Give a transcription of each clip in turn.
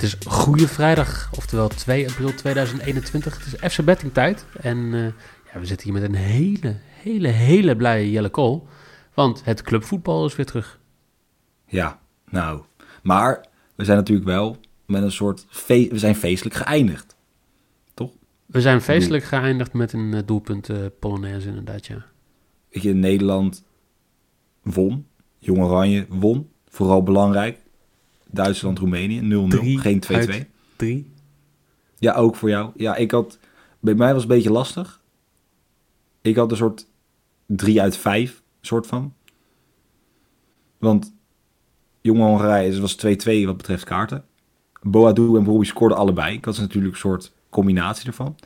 Het is Goede Vrijdag, oftewel 2 april 2021. Het is FC Betting tijd. En uh, ja, we zitten hier met een hele, hele, hele blije Jelle Kool. Want het clubvoetbal is weer terug. Ja, nou. Maar we zijn natuurlijk wel met een soort... Fe we zijn feestelijk geëindigd. Toch? We zijn feestelijk geëindigd met een uh, doelpunt uh, Polonaise inderdaad, ja. Weet je, Nederland won. Jong Oranje won. Vooral belangrijk. Duitsland-Roemenië 0-0, geen 2-2. 3. Ja, ook voor jou. Ja, ik had... Bij mij was het een beetje lastig. Ik had een soort 3 uit 5, soort van. Want Jonge Hongarije was 2-2 wat betreft kaarten. Boadu en Bobby scoorden allebei. Ik had natuurlijk een soort combinatie ervan.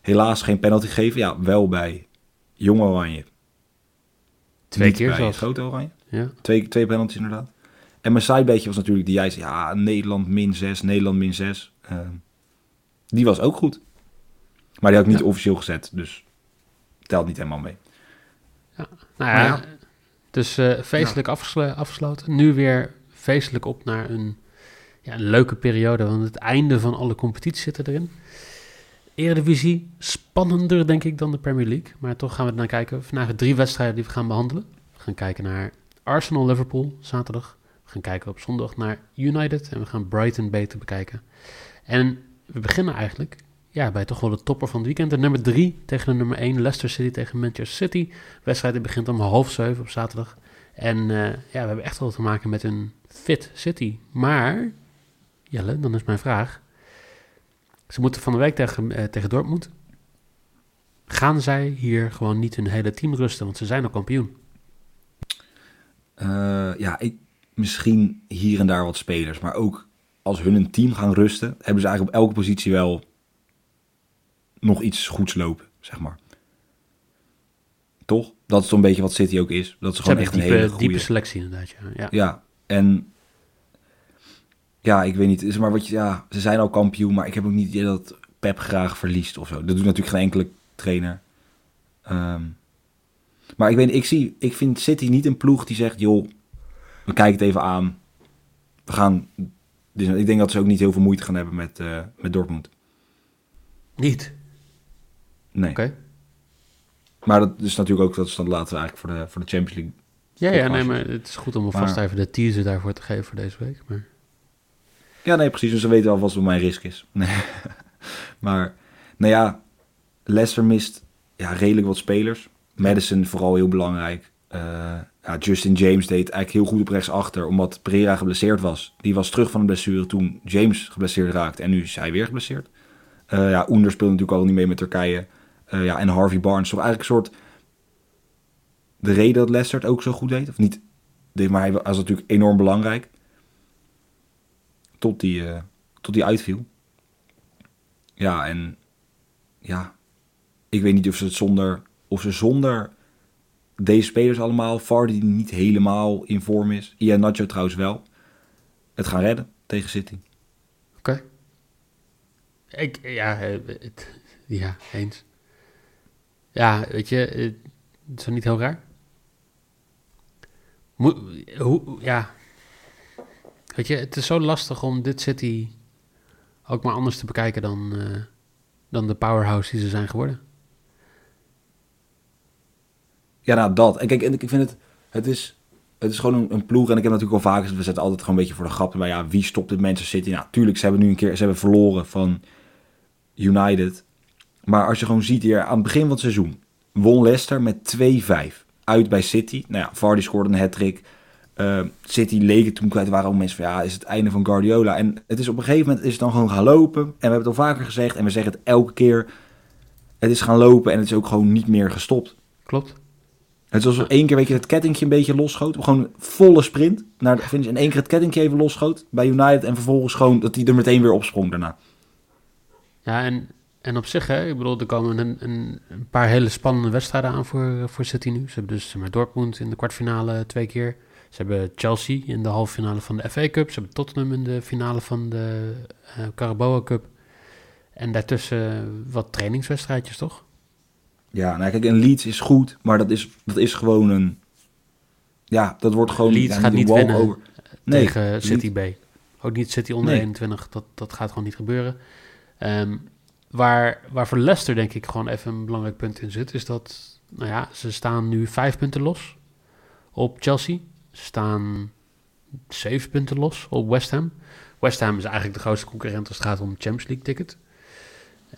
Helaas geen penalty gegeven. Ja, wel bij Jonge Oranje. Twee Niet keer zelfs. Grote Oranje. Ja. Twee, twee penalties inderdaad. En mijn sidebeetje was natuurlijk die jij zei, ja, Nederland min 6, Nederland min 6. Uh, die was ook goed. Maar die had ik niet ja. officieel gezet, dus telt niet helemaal mee. Ja, nou ja, ja. dus uh, feestelijk ja. afgeslo afgesloten. Nu weer feestelijk op naar een, ja, een leuke periode, want het einde van alle competities zit erin. Eredivisie, spannender denk ik dan de Premier League. Maar toch gaan we er naar kijken. Vandaag drie wedstrijden die we gaan behandelen. We gaan kijken naar Arsenal-Liverpool, zaterdag. Gaan kijken op zondag naar United en we gaan Brighton beter bekijken. En we beginnen eigenlijk ja, bij toch wel de topper van het weekend. De nummer 3 tegen de nummer 1, Leicester City tegen Manchester City. De wedstrijd begint om half zeven op zaterdag. En uh, ja, we hebben echt wel te maken met een fit City. Maar, Jelle, dan is mijn vraag. Ze moeten van de week tegen, uh, tegen Dortmund. Gaan zij hier gewoon niet hun hele team rusten? Want ze zijn al kampioen. Uh, ja, ik, misschien hier en daar wat spelers. Maar ook als hun een team gaan rusten, hebben ze eigenlijk op elke positie wel nog iets goeds lopen, zeg maar. Toch? Dat is toch een beetje wat City ook is. Dat ze, gewoon echt diepe, een hele goede... diepe selectie inderdaad, ja. ja. Ja, en... Ja, ik weet niet. Is maar wat je, ja, ze zijn al kampioen, maar ik heb ook niet idee dat Pep graag verliest of zo. Dat doet natuurlijk geen enkele trainer. Um, maar ik weet ik zie, ik vind City niet een ploeg die zegt, joh, we kijken het even aan. We gaan. Dus ik denk dat ze ook niet heel veel moeite gaan hebben met, uh, met Dortmund. Niet? Nee. Oké. Okay. Maar dat is natuurlijk ook, dat is dan laten we eigenlijk voor de, voor de Champions League. Ja, ja, nee, maar het is goed om alvast maar, even de teaser daarvoor te geven voor deze week. Maar... Ja, nee, precies. Dus ze weten alvast wat mijn risk is. Maar, nou ja, Leicester mist ja, redelijk wat spelers. Madison vooral heel belangrijk. Uh, Justin James deed eigenlijk heel goed op rechtsachter, omdat Pereira geblesseerd was. Die was terug van een blessure toen James geblesseerd raakte en nu is hij weer geblesseerd. Uh, ja, Onder speelde natuurlijk al niet mee met Turkije. Uh, ja, en Harvey Barnes, toch eigenlijk een soort... De reden dat Leicester het ook zo goed deed, of niet, maar hij was natuurlijk enorm belangrijk. Tot die, uh, tot die uitviel. Ja, en ja, ik weet niet of ze het zonder, of ze zonder deze spelers allemaal, Vardy die niet helemaal in vorm is, Ian Nacho trouwens wel, het gaan redden tegen City. Oké. Ik, ja, het, ja, eens. Ja, weet je, het is niet heel raar? Moet, hoe, ja. Weet je, het is zo lastig om dit City ook maar anders te bekijken dan, uh, dan de powerhouse die ze zijn geworden. Ja, nou dat. En kijk, en ik vind het, het is, het is gewoon een, ploeg. En ik heb natuurlijk al gezegd, we zetten altijd gewoon een beetje voor de grap. Maar ja, wie stopt dit Manchester City? Nou, tuurlijk, ze hebben nu een keer, ze hebben verloren van United. Maar als je gewoon ziet hier aan het begin van het seizoen, won Leicester met 2-5 uit bij City. Nou ja, Vardy scoorde een hat-trick. Uh, City leek het toen kwijt, waren ook mensen van ja, is het einde van Guardiola. En het is op een gegeven moment is het dan gewoon gaan lopen. En we hebben het al vaker gezegd en we zeggen het elke keer. Het is gaan lopen en het is ook gewoon niet meer gestopt. Klopt. Het was één keer weet je, het kettingje een beetje losschoot. Gewoon volle sprint naar de finish. En één keer het kettingje even losschoot bij United. En vervolgens gewoon dat hij er meteen weer opsprong daarna. Ja, en, en op zich, hè, ik bedoel, er komen een, een, een paar hele spannende wedstrijden aan voor, voor City nu. Ze hebben dus met Dortmund in de kwartfinale twee keer. Ze hebben Chelsea in de halve finale van de FA Cup. Ze hebben Tottenham in de finale van de uh, Carabao Cup. En daartussen wat trainingswedstrijdjes, toch? Ja, nou kijk, een Leeds is goed, maar dat is, dat is gewoon een... Ja, dat wordt gewoon... Leeds ja, gaat niet winnen over. Nee, tegen City B. Ook niet City onder nee. 21, dat, dat gaat gewoon niet gebeuren. Um, waar, waar voor Leicester denk ik gewoon even een belangrijk punt in zit, is dat, nou ja, ze staan nu vijf punten los op Chelsea. Ze staan zeven punten los op West Ham. West Ham is eigenlijk de grootste concurrent als het gaat om Champions League ticket.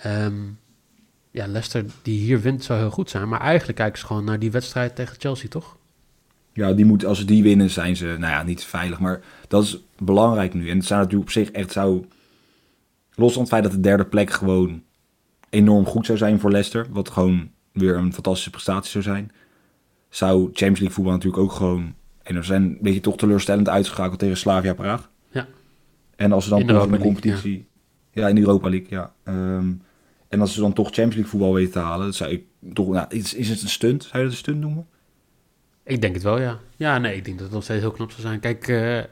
Um, ja, Leicester die hier wint zou heel goed zijn. Maar eigenlijk kijken ze gewoon naar die wedstrijd tegen Chelsea, toch? Ja, die moet, als ze die winnen zijn ze, nou ja, niet veilig. Maar dat is belangrijk nu. En het zou natuurlijk op zich echt zou... Los van het feit dat de derde plek gewoon enorm goed zou zijn voor Leicester. Wat gewoon weer een fantastische prestatie zou zijn. Zou Champions League voetbal natuurlijk ook gewoon... En er zijn een beetje toch teleurstellend uitgeschakeld tegen Slavia Praag. Ja. En als ze dan toch in de competitie... Ja. in de Europa League, ja. Um, en als ze dan toch Champions League voetbal weten te halen, dat zou ik toch, nou, is, is het een stunt? Zou je dat een stunt noemen? Ik denk het wel, ja. Ja, nee, ik denk dat het nog steeds heel knap zou zijn. Kijk, uh, uh,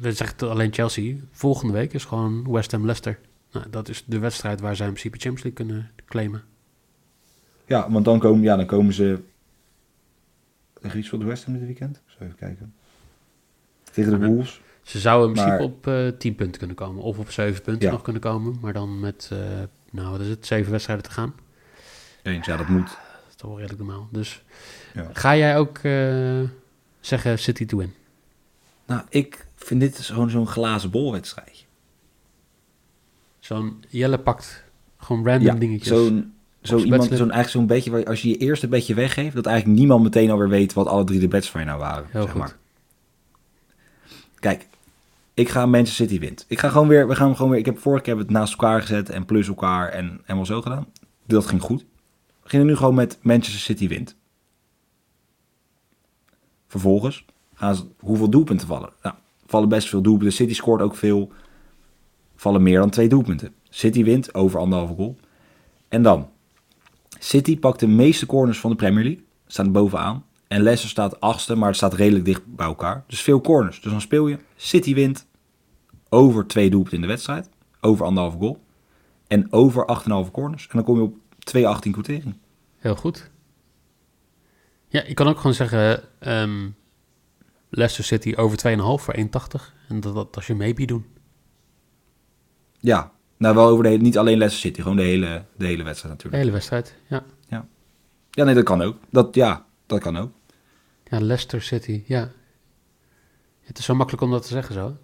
we zeggen alleen Chelsea. Volgende week is gewoon West Ham Leicester. Nou, dat is de wedstrijd waar zij in principe Champions League kunnen claimen. Ja, want dan komen, ja, dan komen ze tegen iets voor de West Ham dit weekend. Zo even kijken. Tegen de Wolves. Ze zouden in principe op uh, 10 punten kunnen komen. Of op 7 punten ja. nog kunnen komen. Maar dan met nou, wat is het, zeven wedstrijden te gaan. Eens, ja, dat moet. Dat is toch wel redelijk normaal. Dus ja. ga jij ook uh, zeggen City to win? Nou, ik vind dit gewoon zo'n glazen bolwedstrijd. Zo'n Jelle pakt gewoon random ja, dingetjes. Zo'n zo iemand, zo'n eigenlijk zo'n beetje, waar als je je eerste beetje weggeeft, dat eigenlijk niemand meteen alweer weet wat alle drie de bets van je nou waren. Heel zeg goed. Maar. Kijk, ik ga Manchester City wint. Ik ga gewoon weer, we gaan gewoon weer, ik heb vorige keer het naast elkaar gezet en plus elkaar en helemaal zo gedaan. Dat ging goed. We gingen nu gewoon met Manchester City wint. Vervolgens hoeveel doelpunten vallen? Nou, vallen best veel doelpunten. City scoort ook veel. Vallen meer dan twee doelpunten. City wint over anderhalve goal. En dan, City pakt de meeste corners van de Premier League. Staan bovenaan. En Leicester staat achtste, maar het staat redelijk dicht bij elkaar. Dus veel corners. Dus dan speel je City wint over twee doelpunten in de wedstrijd. Over anderhalve goal. En over 8,5 corners. En dan kom je op 2,18 quotering. Heel goed. Ja, je kan ook gewoon zeggen... Um, Leicester City over 2,5 voor 1,80. En dat, dat als je maybe doen. Ja, nou wel over de hele... Niet alleen Leicester City, gewoon de hele, de hele wedstrijd natuurlijk. De hele wedstrijd, ja. Ja, ja nee, dat kan ook. Dat, ja, dat kan ook. Ja, Leicester City, ja. Het is zo makkelijk om dat te zeggen zo.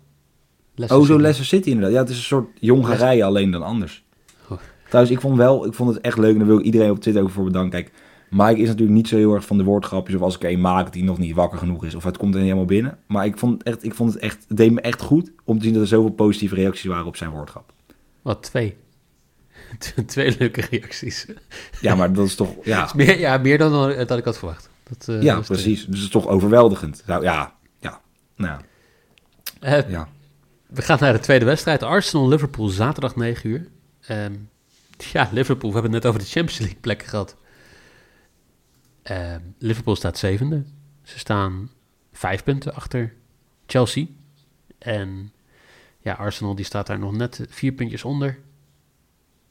Leicester oh, zo Leicester City inderdaad. Ja, het is een soort Hongarije alleen dan anders. Oh. Trouwens, ik vond, wel, ik vond het echt leuk en daar wil ik iedereen op Twitter ook voor bedanken. Kijk, Mike is natuurlijk niet zo heel erg van de woordgrapjes of als ik een maak die nog niet wakker genoeg is of het komt er niet helemaal binnen. Maar ik vond het echt, ik vond het echt, het deed me echt goed om te zien dat er zoveel positieve reacties waren op zijn woordgrap. Wat, twee? twee leuke reacties. Ja, maar dat is toch, ja. Is meer, ja, meer dan dat ik had verwacht. Dat, uh, ja, precies. Dus het is toch overweldigend. Nou, ja, ja, nou ja. Uh, ja. We gaan naar de tweede wedstrijd. Arsenal-Liverpool, zaterdag 9 uur. Um, ja, Liverpool, we hebben het net over de Champions League plekken gehad. Um, Liverpool staat zevende. Ze staan vijf punten achter Chelsea. En ja, Arsenal die staat daar nog net vier puntjes onder.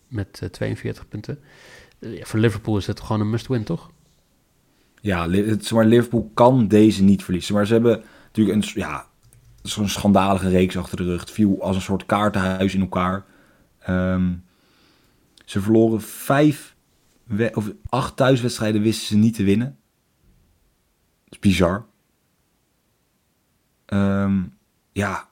Met uh, 42 punten. Uh, ja, voor Liverpool is het gewoon een must-win, toch? Ja, het, Liverpool kan deze niet verliezen. Maar ze hebben natuurlijk een, ja, zo'n schandalige reeks achter de rug. Viel als een soort kaartenhuis in elkaar. Um, ze verloren vijf, of acht thuiswedstrijden wisten ze niet te winnen. Dat is bizar. Um, ja.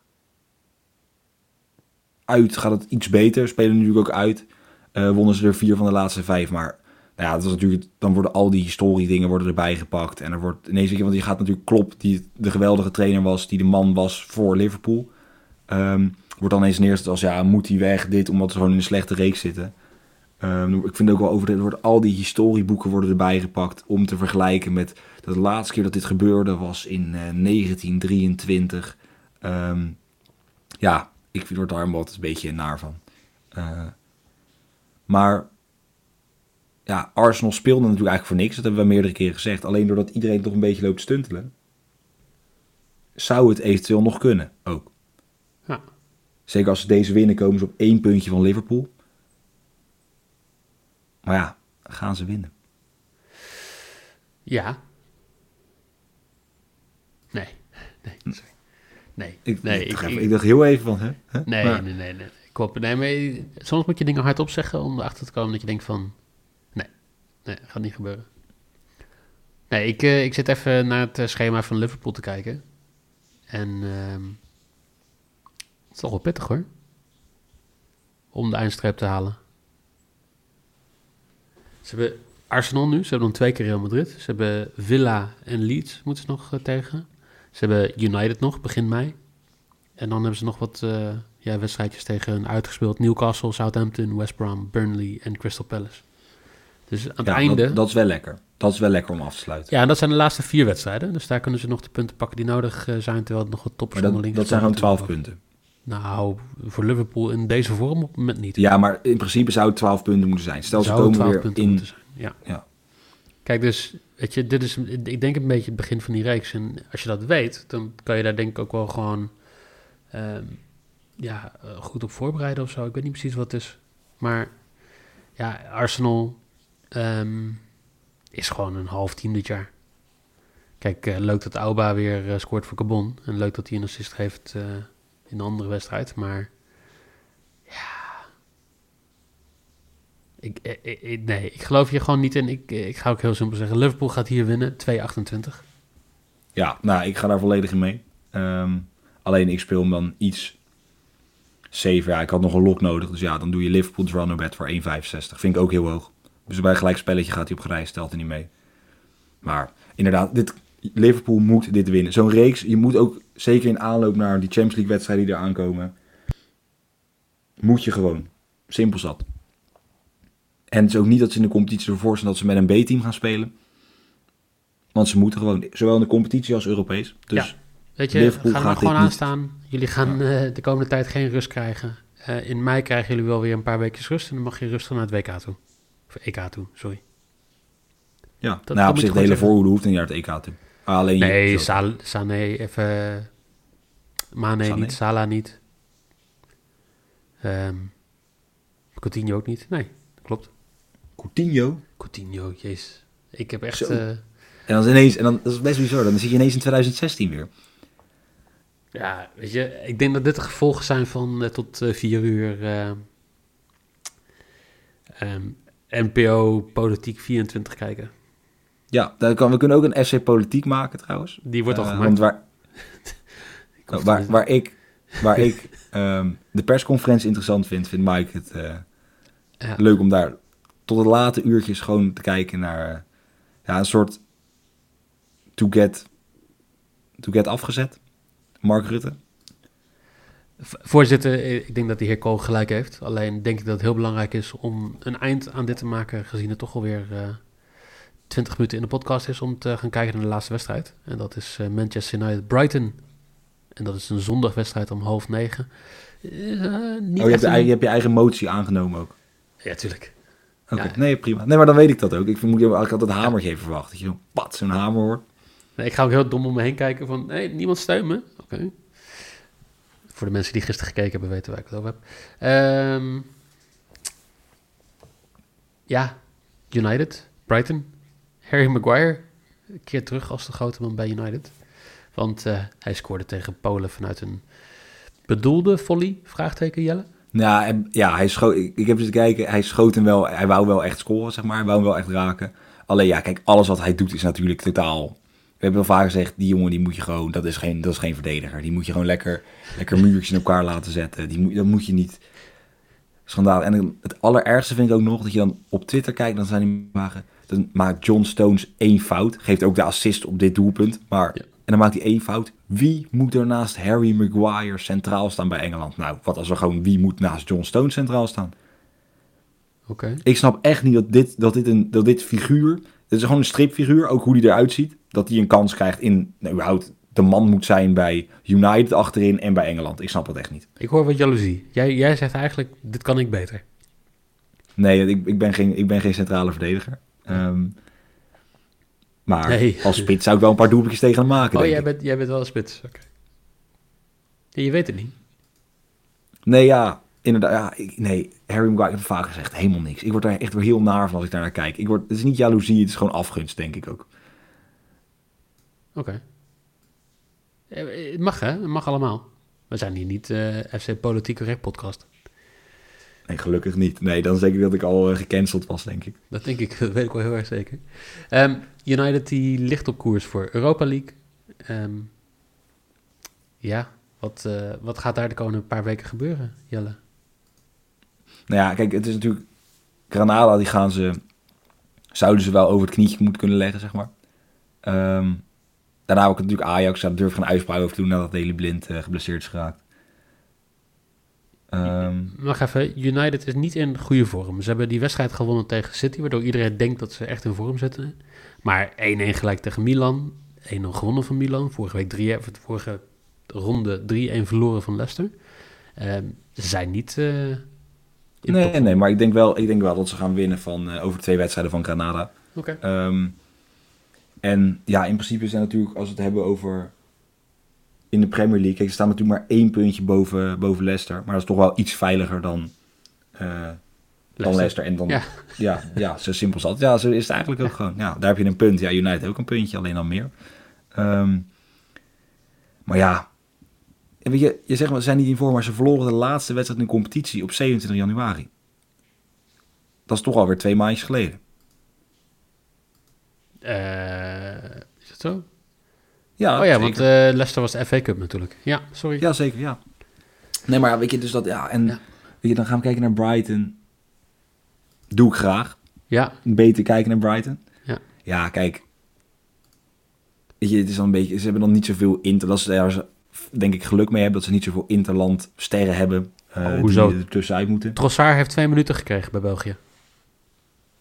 Uit gaat het iets beter. Spelen natuurlijk ook uit. Uh, wonnen ze er vier van de laatste vijf. Maar nou ja, dat is natuurlijk, dan worden al die historie dingen worden erbij gepakt. En er wordt ineens, want je gaat natuurlijk Klopp, die de geweldige trainer was, die de man was voor Liverpool. Um, wordt dan eens neergezet als, ja, moet hij weg, dit, omdat ze gewoon in een slechte reeks zitten. Um, ik vind ook wel over, er wordt, al die historieboeken worden erbij gepakt om te vergelijken met de laatste keer dat dit gebeurde was in uh, 1923. Um, ja, ik word daar een beetje naar van. Uh, maar ja, Arsenal speelde natuurlijk eigenlijk voor niks. Dat hebben we meerdere keren gezegd. Alleen doordat iedereen toch een beetje loopt stuntelen, zou het eventueel nog kunnen ook. Ja. Zeker als ze deze winnen, komen ze op één puntje van Liverpool. Maar ja, gaan ze winnen? Ja. Nee. Nee, sorry. Nee. Ik, nee, ik, ik, ik, dacht heel even van, hè? Nee, Maar- nee, nee, nee. Klopt. Nee, maar soms moet je dingen hardop zeggen om erachter te komen dat je denkt van... Nee, gaat niet gebeuren. Nee, ik, eh, ik zit even naar het eh, schema van Liverpool te kijken. En ehm, het is toch wel pittig hoor. Om de eindstreep te halen. Ze hebben Arsenal nu. Ze hebben dan twee keer Real Madrid. Ze hebben Villa en Leeds moeten ze nog eh, tegen. Ze hebben United nog, begin mei. En dan hebben ze nog wat eh, ja, wedstrijdjes tegen een uitgespeeld Newcastle, Southampton, West Brom, Burnley en Crystal Palace. Dus aan het Ja, einde... Dat, dat is wel lekker. Dat is wel lekker om af te sluiten. Ja, en dat zijn de laatste vier wedstrijden. Dus daar kunnen ze nog de punten pakken die nodig eh, zijn, terwijl het nog wat maar toppers dat, zijn gewoon spelen 12 natuurlijk punten. Nou, voor Liverpool in deze vorm op het moment niet. Ja, maar in principe zou het 12 punten moeten zijn. Stel, ze Zou komen 12 weer punten in... moeten zijn. Ja. Ja. Kijk, dus, weet je, dit is, ik denk een beetje het begin van die reeks. En als je dat weet, dan kan je daar denk ik ook wel gewoon ehm, ja, eh, goed op voorbereiden of zo. Ik weet niet precies wat het is. Maar ja, Arsenal ehm, is gewoon een half team dit jaar. Kijk, eh, leuk dat Auba weer eh, scoort voor Cabon. En leuk dat hij een assist geeft eh, in een andere wedstrijd. Maar Ik, ik, nee, ik geloof hier gewoon niet in. Ik, ik ga ook heel simpel zeggen. Liverpool gaat hier winnen. 2-28. Ja, nou, ik ga daar volledig in mee. Ehm, alleen ik speel hem dan iets safer. Ja, ik had nog een lock nodig. Dus ja, dan doe je Liverpool draw no bet voor 1,65. Vind ik ook heel hoog. Dus bij een gelijk spelletje gaat hij op gereis, stelt er niet mee. Maar inderdaad, dit, Liverpool moet dit winnen. Zo'n reeks, je moet ook zeker in aanloop naar die Champions League wedstrijden die er aankomen. Moet je gewoon. Simpel zat. En het is ook niet dat ze in de competitie ervoor zijn dat ze met een B-team gaan spelen. Want ze moeten gewoon, zowel in de competitie als Europees. Dus Ja. Weet je, Liverpool ga er gewoon aanstaan. Jullie gaan eh, de komende tijd geen rust krijgen. Eh, in mei krijgen jullie wel weer een paar weken rust. En dan mag je rustig naar het WK toe. Of EK toe, sorry. ja, dat nou, op zich de hele voorhoede hoeft niet naar het EK toe. Alleen Nee, zo. Sa Sané even... Mane Sané? niet, Salah niet. Ehm Coutinho ook niet. Nee, klopt. Coutinho. Coutinho, jezus. Ik heb echt... Eh, En dan is ineens, en dan dat is best bizar, dan zie je ineens in 2016 weer. Ja, weet je, ik denk dat dit de gevolgen zijn van eh, tot eh, vier uur eh, ehm, NPO Politiek 24 kijken. Ja, dan kan, we kunnen ook een FC Politiek maken trouwens. Die wordt al Eh, gemaakt. Want waar, Ik hoef waar, het waar ik, waar ik ehm, de persconferentie interessant vind, vindt Mike het eh, Ja. leuk om daar tot de late uurtjes gewoon te kijken naar eh, ja, een soort to get, to get afgezet. Mark Rutte. Voorzitter, eh, ik denk dat de heer Kool gelijk heeft. Alleen denk ik dat het heel belangrijk is om een eind aan dit te maken, gezien het toch alweer eh 20 minuten in de podcast is om te gaan kijken naar de laatste wedstrijd. En dat is eh, Manchester United Brighton. En dat is een zondagwedstrijd om half negen. Eh, niet Oh, je hebt, je, een- eigen, je hebt je eigen motie aangenomen ook. Ja, tuurlijk. Oké, Ja. nee, prima. Nee, maar dan weet ik dat ook. Ik moet ik had dat hamertje even verwachten. Dat je zo'n pat, zo'n hamer hoort. Nee, ik ga ook heel dom om me heen kijken van, nee, niemand steunt me. Oké. Voor de mensen die gisteren gekeken hebben, weten waar ik het over heb. Ehm, ja, United, Brighton. Harry Maguire, keer terug als de grote man bij United. Want eh, hij scoorde tegen Polen vanuit een bedoelde volley, vraagteken Jelle. Ja, en- ja hij schoot, ik, heb eens kijken. Hij schoot hem wel. Hij wou wel echt scoren, zeg maar. Hij wou hem wel echt raken. Alleen ja, kijk, alles wat hij doet is natuurlijk totaal... We hebben wel vaak gezegd, die jongen die moet je gewoon... Dat is geen, dat is geen verdediger. Die moet je gewoon lekker, lekker muurtjes in elkaar laten zetten. Die moet, dat moet je niet... Schandaal. En het allerergste vind ik ook nog dat je dan op Twitter kijkt. Dan zijn die vragen... Dan maakt John Stones één fout. Geeft ook de assist op dit doelpunt. Maar... Ja. En dan maakt hij één fout. Wie moet er naast Harry Maguire centraal staan bij Engeland? Nou, wat als er gewoon wie moet naast John Stones centraal staan? Oké. Ik snap echt niet dat dit, dat dit, een, dat dit figuur... Het is gewoon een stripfiguur, ook hoe die eruit ziet. Dat hij een kans krijgt in... Nou, überhaupt de man moet zijn bij United achterin en bij Engeland. Ik snap dat echt niet. Ik hoor wat jaloezie. Jij, jij zegt eigenlijk, dit kan ik beter. Nee, ik, ik, ben, geen, ik ben geen centrale verdediger. Ehm, maar Nee. als spits zou ik wel een paar doelpuntjes tegen hem maken, Oh, jij ik. bent, jij bent wel een spits. Oké. Ja, je weet het niet. Nee, ja, inderdaad. Ja, ik, nee, Harry Maguire, ik het vaak gezegd, helemaal niks. Ik word daar echt weer heel naar van als ik daar naar kijk. Ik word, het is niet jaloezie, het is gewoon afgunst, denk ik ook. Oké. Eh, Het mag, hè? Het mag allemaal. We zijn hier niet eh, FC Politiek Correct podcast. Nee, gelukkig niet. Nee, dan ik dat ik al eh, gecanceld was, denk ik. Dat denk ik, dat weet ik wel heel erg zeker. Ehm, United die ligt op koers voor Europa League. Ehm, ja, wat, eh, wat gaat daar de komende paar weken gebeuren, Jelle? Nou ja, kijk, het is natuurlijk... Granada, die gaan ze... Zouden ze wel over het knietje moeten kunnen leggen, zeg maar. Ehm, daarna ook natuurlijk Ajax. Daar durf ik geen uitspraak over te doen nadat Daley Blind eh, geblesseerd is geraakt. Ehm, Nog even, United is niet in goede vorm. Ze hebben die wedstrijd gewonnen tegen City, waardoor iedereen denkt dat ze echt in vorm zitten. Maar 1-1 gelijk tegen Milan, 1-0 gewonnen van Milan. Vorige week 3, of vorige ronde 3-1 verloren van Leicester. Ehm, ze zijn niet eh, nee, nee, maar ik denk, wel, ik denk wel dat ze gaan winnen van, eh, over twee wedstrijden van Granada. Oké. Ehm, en ja, in principe zijn natuurlijk, als we het hebben over in de Premier League, kijk, ze staan natuurlijk maar één puntje boven, boven Leicester. Maar dat is toch wel iets veiliger dan, eh, dan Leicester. En dan, Ja. ja. Ja, zo simpel dat. Ja, zo is het eigenlijk ook gewoon. Ja, daar heb je een punt. Ja, United ook een puntje, alleen dan meer. Ehm, maar ja, weet je, je zegt maar, ze zijn niet in vorm, maar ze verloren de laatste wedstrijd in de competitie op 27 januari. Dat is toch alweer twee maandjes geleden. Eh, is dat zo? Ja, oh ja, zeker. want eh, Leicester was de FA Cup natuurlijk. Ja, sorry. Ja, zeker, ja. Nee, maar weet je, dus dat, ja, en Ja. weet je, dan gaan we kijken naar Brighton. Doe ik graag. Ja, Beter kijken naar Brighton. Ja. Ja, kijk. Weet je, het is dan een beetje, ze hebben dan niet zoveel inter, dat ze daar, ze, denk ik, geluk mee hebben dat ze niet zoveel interland sterren hebben. eh, Oh, hoezo? Die er tussenuit moeten. Trossard heeft twee minuten gekregen bij België.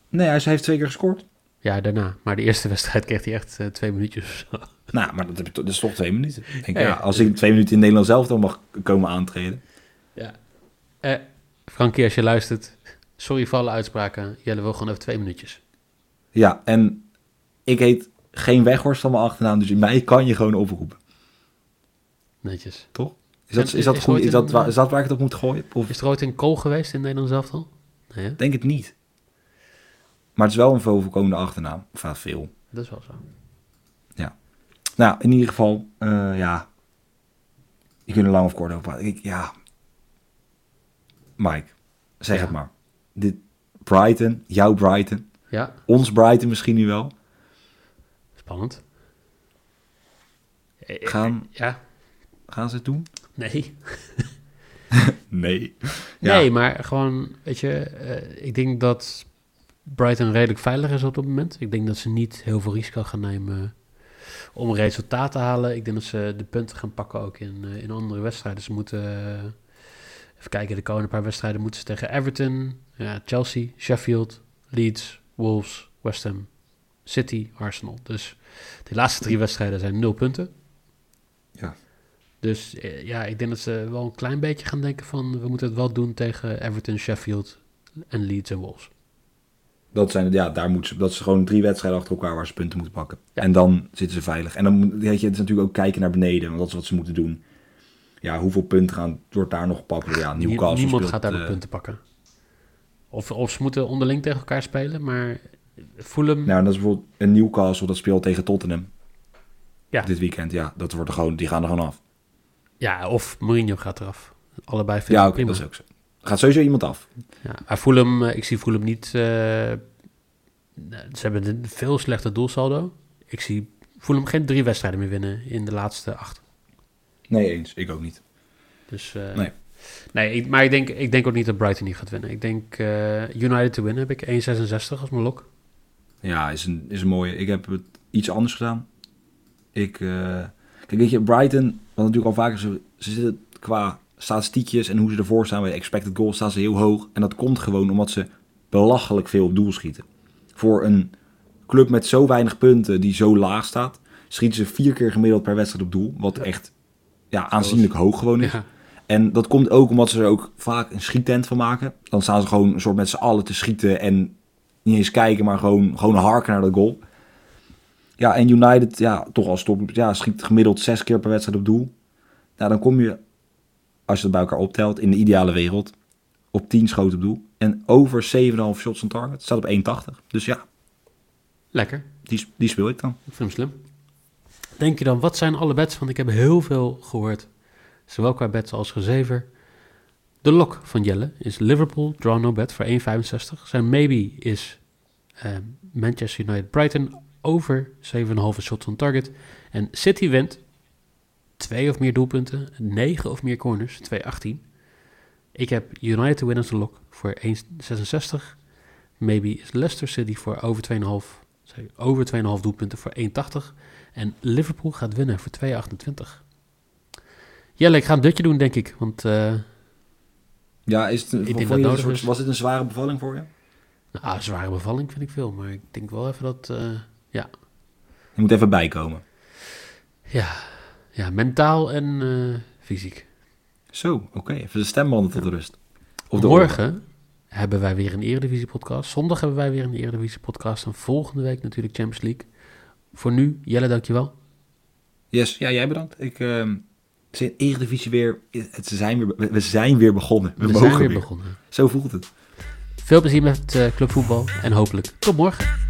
Nee, hij heeft twee keer gescoord. Ja, daarna. Maar de eerste wedstrijd kreeg hij echt eh, twee minuutjes of zo. Nou, maar dat, heb je toch- dat is toch twee minuten. Denk, Ja, ja, als ik twee minuten in Nederland zelf dan mag komen aantreden. Ja. Eh, Frankie, als je luistert, sorry voor alle uitspraken. Jelle wil gewoon even twee minuutjes. Ja, en ik heet geen Weghorst van mijn achternaam, dus mij kan je gewoon oproepen. Netjes. Toch? Is dat, Is- is dat, is goed? Is dat, is dat waar ik het op moet gooien? Of Is er ooit een kool geweest in Nederland zelf al? Nee, hè? denk het niet. Maar het is wel een veel voorkomende achternaam. Ja, veel. dat is wel zo. Nou, in ieder geval, eh, ja. Je kunt er lang of kort over praten. Ik, ja. Mike, zeg Ja. het maar. Dit Brighton, jouw Brighton, Ja, ons Brighton misschien nu wel. spannend. Eh, eh, Gaan, Ja, gaan ze het doen? nee. Nee. Ja. Nee, maar gewoon, weet je, ik denk dat Brighton redelijk veilig is op het moment. Ik denk dat ze niet heel veel risico gaan nemen om resultaat te halen. Ik denk dat ze de punten gaan pakken ook in, eh, in andere wedstrijden. Ze moeten, eh, even kijken, de komende paar wedstrijden moeten ze tegen Everton, ja, Chelsea, Sheffield, Leeds, Wolves, West Ham, City, Arsenal. Dus die laatste drie wedstrijden zijn nul punten. Ja. Dus eh, ja, ik denk dat ze wel een klein beetje gaan denken van... we moeten het wel doen tegen Everton, Sheffield en Leeds en Wolves. Dat, zijn, ja, daar moeten ze, dat is gewoon drie wedstrijden achter elkaar waar ze punten moeten pakken. Ja. En dan zitten ze veilig. En dan moet weet je, het is natuurlijk ook kijken naar beneden, want dat is wat ze moeten doen. Ja, hoeveel punten gaan, wordt daar nog gepakt? Ja, Newcastle Niemand speelt, gaat daar nog eh, punten pakken. Of, of ze moeten onderling tegen elkaar spelen, maar Fulham... Nou, dat is bijvoorbeeld een Newcastle dat speelt tegen Tottenham. Ja. Dit weekend, ja. Dat wordt er gewoon, die gaan er gewoon af. Ja, of Mourinho gaat eraf. Allebei vind Ja, prima. dat is ook zo. Gaat sowieso iemand af. Ja, maar Fulham, eh, ik zie Fulham niet... eh, nou, ze hebben een veel slechter doelsaldo. Ik zie Fulham geen drie wedstrijden meer winnen in de laatste acht. Nee, eens. Ik ook niet. Dus, eh, Nee. nee ik, maar ik denk, ik denk ook niet dat Brighton niet gaat winnen. Ik denk United te winnen heb ik 1,66 als mijn lok. Ja, is een, is een mooie. Ik heb het iets anders gedaan. Ik, kijk, weet je, Brighton, wat natuurlijk al vaker zo, ze zitten qua statistiekjes en hoe ze ervoor staan bij expected goals, staan ze heel hoog. En dat komt gewoon omdat ze belachelijk veel op doel schieten. Voor een club met zo weinig punten die zo laag staat, schieten ze vier keer gemiddeld per wedstrijd op doel. Wat echt ja, aanzienlijk hoog gewoon is. Ja. En dat komt ook omdat ze er ook vaak een schiettent van maken. Dan staan ze gewoon een soort met z'n allen te schieten en niet eens kijken, maar gewoon, gewoon harken naar de goal. Ja, en United, ja, toch als top, ja, schiet gemiddeld zes keer per wedstrijd op doel. Nou, dan kom je, als je het bij elkaar optelt, in de ideale wereld, op 10 schoten op doel. En over 7,5 shots on target. Staat op 1,80. Dus ja, Lekker. die, die speel ik dan. Ik vind hem slim. Denk je dan, wat zijn alle bets? Want ik heb heel veel gehoord. Zowel qua bets als gezever. De lock van Jelle is Liverpool, draw no bet voor 1,65. Zijn maybe is eh, Manchester United Brighton over 7,5 shots on target. En City wint twee of meer doelpunten, 9 of meer corners, 2,18. Ik heb United to win de lock voor 1,66. Maybe is Leicester City voor over 2,5 sorry, over 2,5 doelpunten voor 1,80. En Liverpool gaat winnen voor 2,28. Jelle, ik ga een dutje doen, denk ik. Want eh, Ja, is het, een- Ik denk dat nodig soort, was dit een zware bevalling voor je? nou, ah, zware bevalling vind ik veel. Maar ik denk wel even dat... eh, ja, Je moet even bijkomen. ja, ja, mentaal en eh, fysiek. Zo, oké. Even de stembanden tot rust. Of. Morgen hebben wij weer een Eredivisie podcast. Zondag hebben wij weer een Eredivisie podcast. En volgende week natuurlijk Champions League. Voor nu, Jelle, dankjewel. Yes, ja, jij bedankt. Ik, de Eredivisie weer, het, zijn weer, we- zijn weer begonnen. We, We mogen zijn weer weer. begonnen. Zo voelt het. Veel plezier met eh, clubvoetbal en hopelijk tot morgen.